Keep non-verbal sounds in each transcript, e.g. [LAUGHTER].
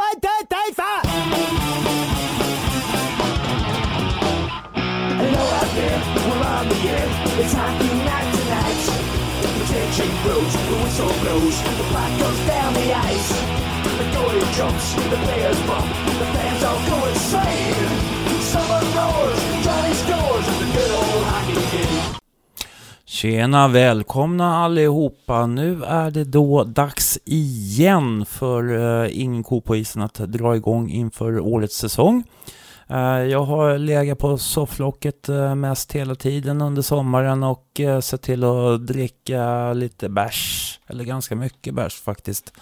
One, two, three, four! Hello out there, we're on the air. It's hockey night tonight. The tension grows, the whistle blows, the puck goes down the ice. The goalie jumps, the players bump, the fans all go insane. Tjena, välkomna allihopa. Nu är det då dags igen för uh, Ingen ko på isen att dra igång inför årets säsong. Uh, jag har legat på sofflocket uh, mest hela tiden under sommaren och uh, sett till att dricka lite bärs, eller ganska mycket bärs faktiskt.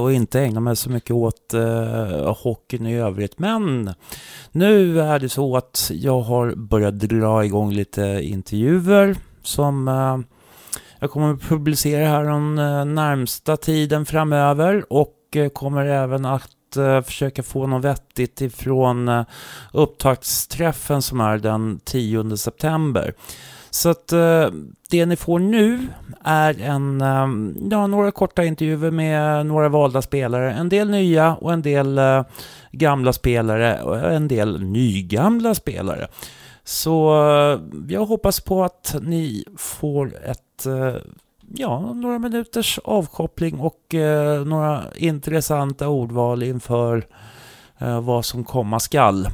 och inte ägna mig så mycket åt hockeyn i övrigt. Men nu är det så att jag har börjat dra igång lite intervjuer som eh, jag kommer att publicera här den eh, närmsta tiden framöver och eh, kommer även att försöka få något vettigt ifrån upptaktsträffen som är den 10 september. Så att det ni får nu är en, ja, några korta intervjuer med några valda spelare. En del nya och en del gamla spelare och en del nygamla spelare. Så eh, jag hoppas på att ni får ett, eh, ja, några minuters avkoppling och eh, några intressanta ordval inför vad som komma skall.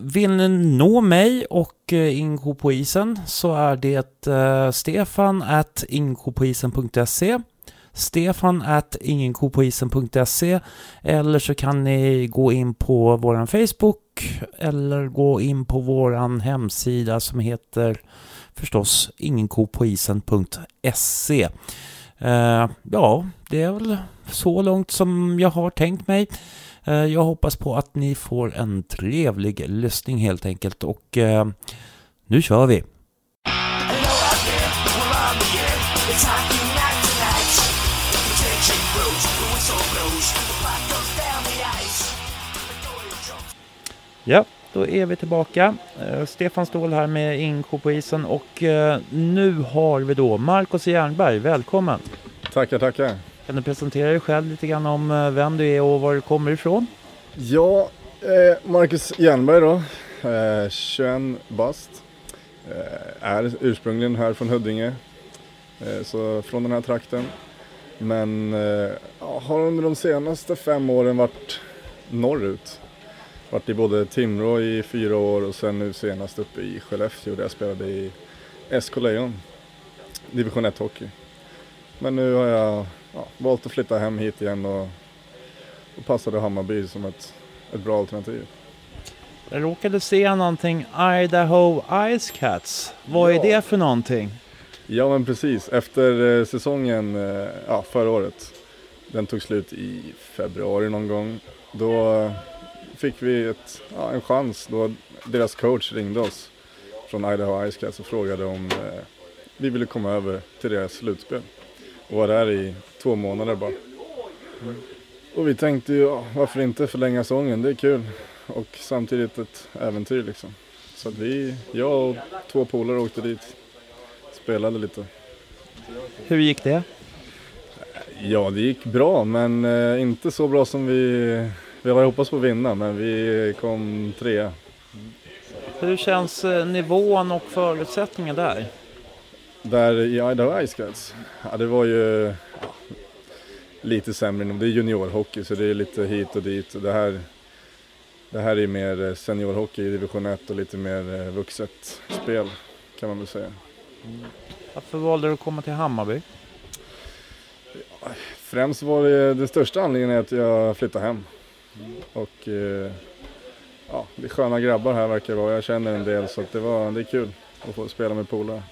Vill ni nå mig och Inko på isen så är det stefan at inkopoisen.se stefan at ingenkopoisen.se eller så kan ni gå in på vår Facebook eller gå in på vår hemsida som heter förstås ingenkopoisen.se. Eh, ja, det är väl så långt som jag har tänkt mig. Eh, jag hoppas på att ni får en trevlig lyssning helt enkelt och eh, nu kör vi! Ja, då är vi tillbaka. Eh, Stefan Ståhl här med Inko på isen och eh, nu har vi då Marcus Jernberg. Välkommen! Tackar, tackar. Kan du presentera dig själv lite grann om eh, vem du är och var du kommer ifrån? Ja, eh, Marcus Jernberg då, eh, 21 bast. Eh, är ursprungligen här från Huddinge, eh, så från den här trakten. Men eh, har under de senaste fem åren varit norrut. Varit i både Timrå i fyra år och sen nu senast uppe i Skellefteå där jag spelade i SK Lejon, division 1 hockey. Men nu har jag ja, valt att flytta hem hit igen och, och passade Hammarby som ett, ett bra alternativ. Jag råkade se någonting Idaho Ice Cats. Vad är Ja. det för någonting? Ja men precis, efter eh, säsongen eh, ja, förra året, den tog slut i februari någon gång, då fick vi ett, ja, en chans då deras coach ringde oss från Idaho Ice Cats och frågade om eh, vi ville komma över till deras slutspel och var där i två månader bara. Och vi tänkte ju, ja, varför inte förlänga säsongen, det är kul och samtidigt ett äventyr liksom. Så att vi, jag och två polare åkte dit, spelade lite. Hur gick det? Ja, det gick bra, men eh, inte så bra som vi... Vi hade hoppats på att vinna, men vi kom trea. Hur känns eh, nivån och förutsättningen där? Där i Idaho Ice Cats, ja, det var ju lite sämre. Det är juniorhockey, så det är lite hit och dit. Det här, det här är mer eh, seniorhockey i division 1 och lite mer eh, vuxet spel, kan man väl säga. Varför valde du att komma till Hammarby? Främst var det, det största anledningen är att jag flyttade hem. Och eh, ja, det är sköna grabbar här verkar det vara. Jag känner en del så att det, var, det är kul att få spela med polare.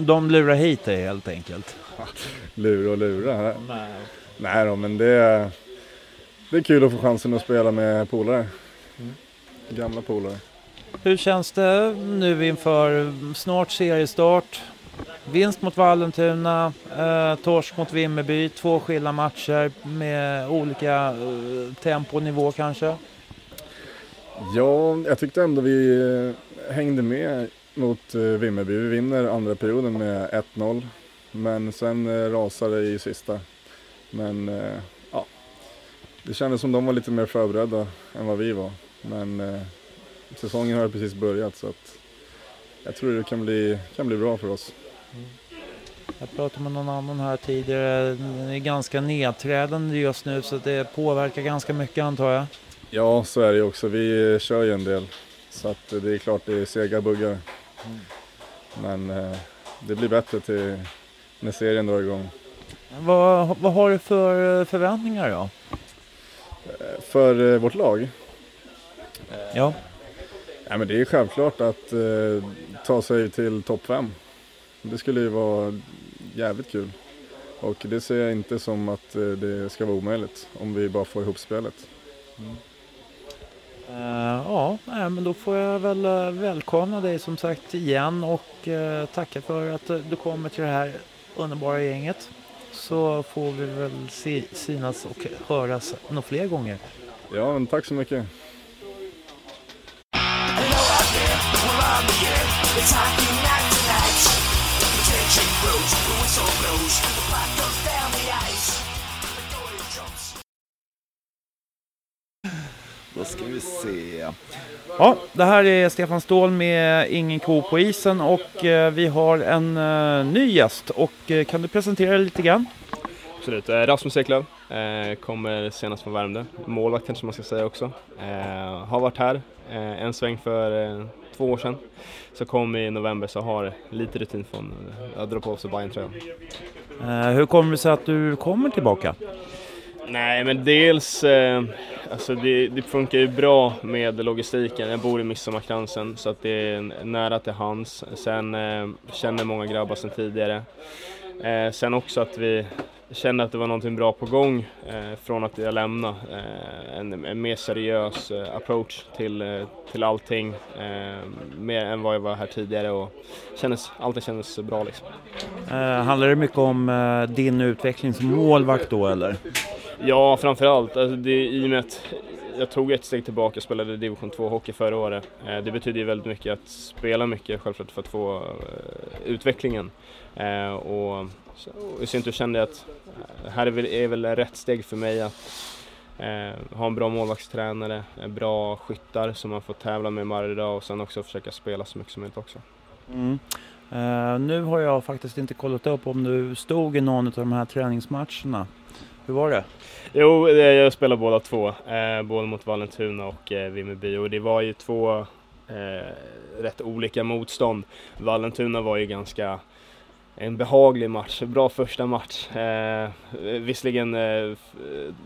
De lurar hit dig helt enkelt. [LAUGHS] Lura och lura. Nej då, men det är, det är kul att få chansen att spela med polare. Gamla polare. Hur känns det nu inför snart seriestart? Vinst mot Vallentuna, eh, torsk mot Vimmerby, två skilda matcher med olika eh, tempo och nivå kanske. Ja, jag tyckte ändå vi eh, hängde med mot eh, Vimmerby. Vi vinner andra perioden med 1-0. Men sen eh, rasade det i sista. Men eh, ja, det kändes som de var lite mer förberedda än vad vi var. Men eh, säsongen har precis börjat så att jag tror det kan bli, kan bli bra för oss. Jag pratade med någon annan här tidigare. Den är ganska nedträdande just nu så det påverkar ganska mycket antar jag. Ja, så är det ju också. Vi kör ju en del. Så att det är klart det är sega buggar. Men eh, det blir bättre till när serien drar igång. Vad, vad har du för förväntningar då? Eh, För eh, vårt lag? Ja. Ja, men det är självklart att eh, ta sig till topp fem. Det skulle ju vara jävligt kul. Och det ser jag inte som att eh, det ska vara omöjligt om vi bara får ihop spelet. Eh, ja, nej, men då får jag väl eh, välkomna dig som sagt igen och eh, tacka för att du kommer till det här underbara gänget. Så får vi väl se, synas och höras några fler gånger. Ja, men tack så mycket. Då ska vi se. Ja, det här är Stefan Ståhl med Ingen ko på isen och eh, vi har en eh, ny gäst och eh, kan du presentera dig lite grann? Absolut. Rasmus Eklöf kommer senast från Värmdö. Målvakt kanske man ska säga också. Har varit här en sväng för två år sedan. Så kom i november så har lite rutin från att dra på sig Bajen-tröjan. Hur kommer det sig att du kommer tillbaka? Nej men dels, eh, alltså det, det funkar ju bra med logistiken. Jag bor i Midsommarkransen så att det är nära till hands. Sen eh, känner många grabbar sedan tidigare. Eh, sen också att vi kände att det var någonting bra på gång eh, från att jag lämnade. Eh, en, en mer seriös eh, approach till, eh, till allting. Eh, mer än vad jag var här tidigare och kändes, allting kändes bra liksom. Eh, handlar det mycket om eh, din utveckling som målvakt då eller? Ja, framförallt. Alltså det, I och med att jag tog ett steg tillbaka och spelade division 2 hockey förra året. Eh, det betyder ju väldigt mycket att spela mycket självklart för att få eh, utvecklingen. Eh, och, och i sin tur kände jag att eh, här är väl, är väl rätt steg för mig att eh, ha en bra målvaktstränare, eh, bra skyttar som man får tävla med varje dag och sen också försöka spela så mycket som möjligt också. Mm. Eh, nu har jag faktiskt inte kollat upp om du stod i någon av de här träningsmatcherna. Hur var det? Jo, jag spelade båda två. Eh, både mot Vallentuna och eh, Vimmerby. Och det var ju två eh, rätt olika motstånd. Vallentuna var ju ganska en behaglig match, bra första match. Eh, visserligen eh,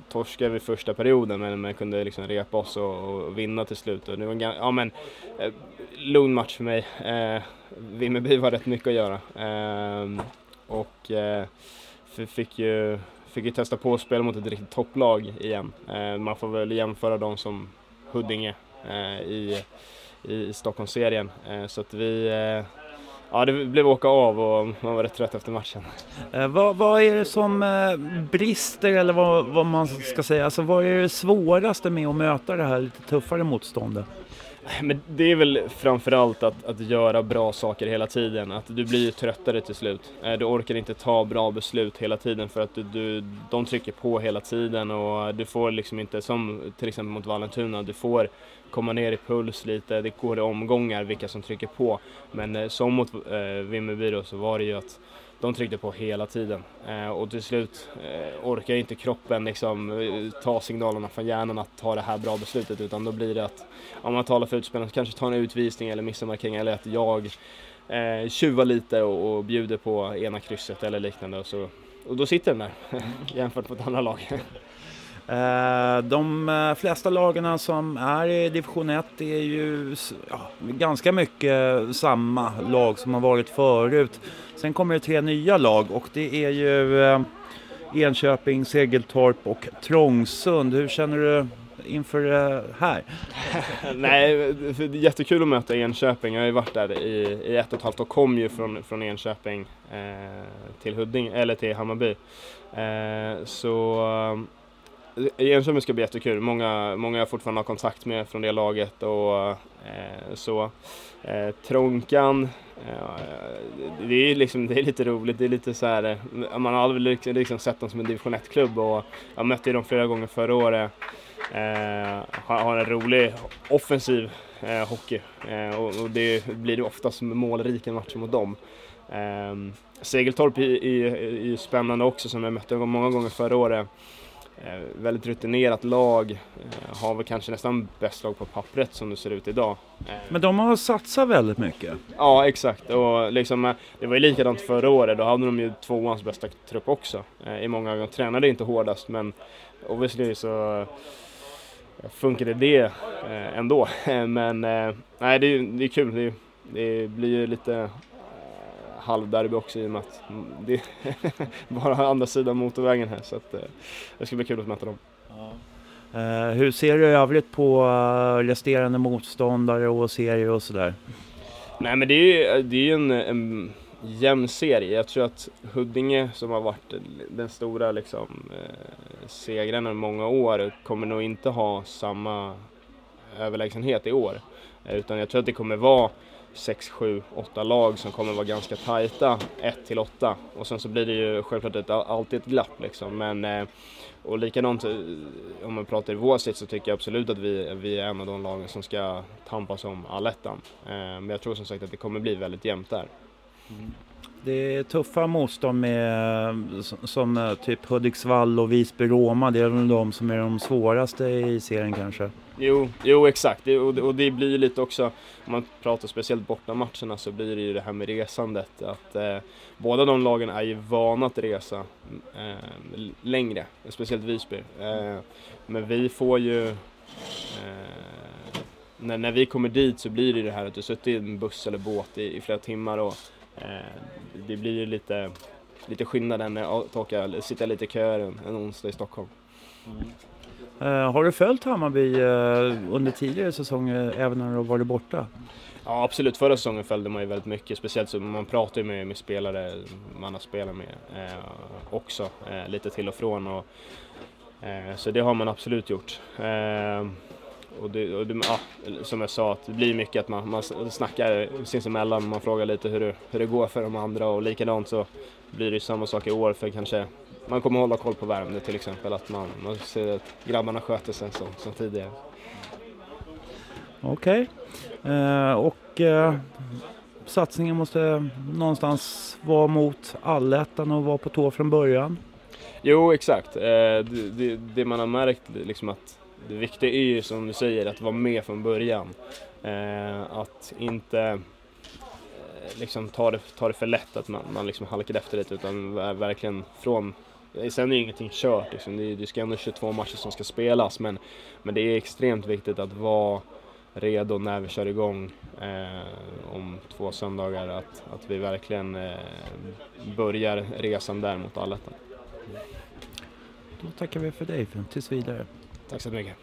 torskade vi första perioden men men kunde liksom repa oss och, och vinna till slut. Och det var en ja, men, eh, lugn match för mig. Eh, Vimmerby var rätt mycket att göra. Eh, och eh, fick ju fick ju testa på att spela mot ett riktigt topplag igen. Eh, man får väl jämföra dem som Huddinge eh, i, i Stockholmsserien. Eh, så att vi, eh, ja det blev åka av och man var rätt trött efter matchen. Eh, vad, vad är det som eh, brister eller vad, vad man ska säga? Alltså vad är det svåraste med att möta det här lite tuffare motståndet? Men det är väl framförallt att, att göra bra saker hela tiden. Att du blir ju tröttare till slut. Eh, du orkar inte ta bra beslut hela tiden för att du, du, de trycker på hela tiden och du får liksom inte, som till exempel mot Vallentuna, du får komma ner i puls lite. Det går i omgångar vilka som trycker på. Men eh, som mot eh, Vimmerby då så var det ju att de tryckte på hela tiden eh, och till slut eh, orkar inte kroppen liksom eh, ta signalerna från hjärnan att ta det här bra beslutet utan då blir det att om man talar för utspelaren, kanske ta en utvisning eller missar markering eller att jag eh, tjuvar lite och, och bjuder på ena krysset eller liknande och, så, och då sitter den där [LAUGHS] jämfört med ett andra lag. Eh, de eh, flesta lagarna som är i division 1 är ju ja, ganska mycket samma lag som har varit förut. Sen kommer det tre nya lag och det är ju eh, Enköping, Segeltorp och Trångsund. Hur känner du inför det här? [LAUGHS] Nej, det är jättekul att möta Enköping. Jag har ju varit där i, i ett och ett halvt och kom ju från, från Enköping eh, till Huddinge, eller till Hammarby. Eh, så Enköping ska bli jättekul. Många, många jag fortfarande har kontakt med från det laget och eh, så. Eh, Tronkan, eh, det, är liksom, det är lite roligt. Det är lite så här, eh, man har aldrig liksom, liksom sett dem som en division 1-klubb och jag mötte dem flera gånger förra året. Eh, har, en rolig offensiv eh, hockey eh, och, och, det blir oftast målrika matcher mot dem. Eh, Segeltorp är, ju spännande också som jag mötte många gånger förra året. Eh, väldigt rutinerat lag, eh, har väl kanske nästan bäst lag på pappret som det ser ut idag. Eh, Men de har satsat väldigt mycket. Ja, exakt. Och liksom, det var ju likadant förra året, då hade de ju tvåans bästa trupp också. I många ögon tränade inte hårdast, men obviously så funkade det ändå. [LAUGHS] Men nej, det är, det är kul. Det, det blir ju lite halvderby också i och med att det är [LAUGHS] bara andra sidan motorvägen här så att, eh, det ska bli kul att möta dem. Ja. Uh, hur ser du i övrigt på uh, resterande motståndare och serier och sådär? Nej men det är ju det är en, en jämn serie. Jag tror att Huddinge som har varit den stora liksom, eh, segern i många år kommer nog inte ha samma överlägsenhet i år. Utan jag tror att det kommer vara 6, 7, 8 lag som kommer vara ganska tajta 1 till 8 och sen så blir det ju självklart ett, alltid ett glapp liksom men eh, och likadant eh, om man pratar i vår sitt så tycker jag absolut att vi, vi är en av de lagen som ska tampas om allettan. Eh, men jag tror som sagt att det kommer bli väldigt jämnt där. Mm. Det är tuffa motstånd med som eh, typ Hudiksvall och Visby-Roma. Det är väl de som är de svåraste i serien kanske? Jo, jo exakt. Det, och, och, det blir lite också, om man pratar speciellt bortamatcherna så blir det ju det här med resandet. Att eh, båda de lagen är ju vana att resa eh, längre, speciellt Visby. Eh, men vi får ju eh, när, när vi kommer dit så blir det det här att du suttit i en buss eller båt i, i flera timmar och det blir ju lite, lite skillnad än att åka, sitta lite i köer en, en onsdag i Stockholm. Mm. Uh, har du följt Hammarby uh, under tidigare säsonger även när du varit borta? Ja absolut, förra säsongen följde man ju väldigt mycket, speciellt så man pratar ju med, med spelare man har spelat med eh, också, eh, lite till och från. Och, eh, så det har man absolut gjort. Och det, och det, ja, som jag sa, att det blir mycket att man, man snackar sinsemellan, man frågar lite hur det, hur det går för de andra och likadant så blir det samma sak i år för kanske man kommer hålla koll på Värmdö till exempel, att man, man ser att grabbarna sköter sig som, som tidigare. Okej, okay. eh, och eh, satsningen måste någonstans vara mot allettan och vara på tå från början? Jo, exakt. Eh, det, det, det, man har märkt liksom att det viktiga är ju som du säger att vara med från början. Eh, att inte eh, liksom ta det, ta det för lätt att man, man liksom halkar efter lite utan verkligen från Sen är ju ingenting kört, liksom. det, är, det ska ändå 22 matcher som ska spelas men, men det är extremt viktigt att vara redo när vi kör igång eh, om två söndagar att, att vi verkligen eh, börjar resan där mot allettan. Då tackar vi för dig tills vidare. Tack så mycket.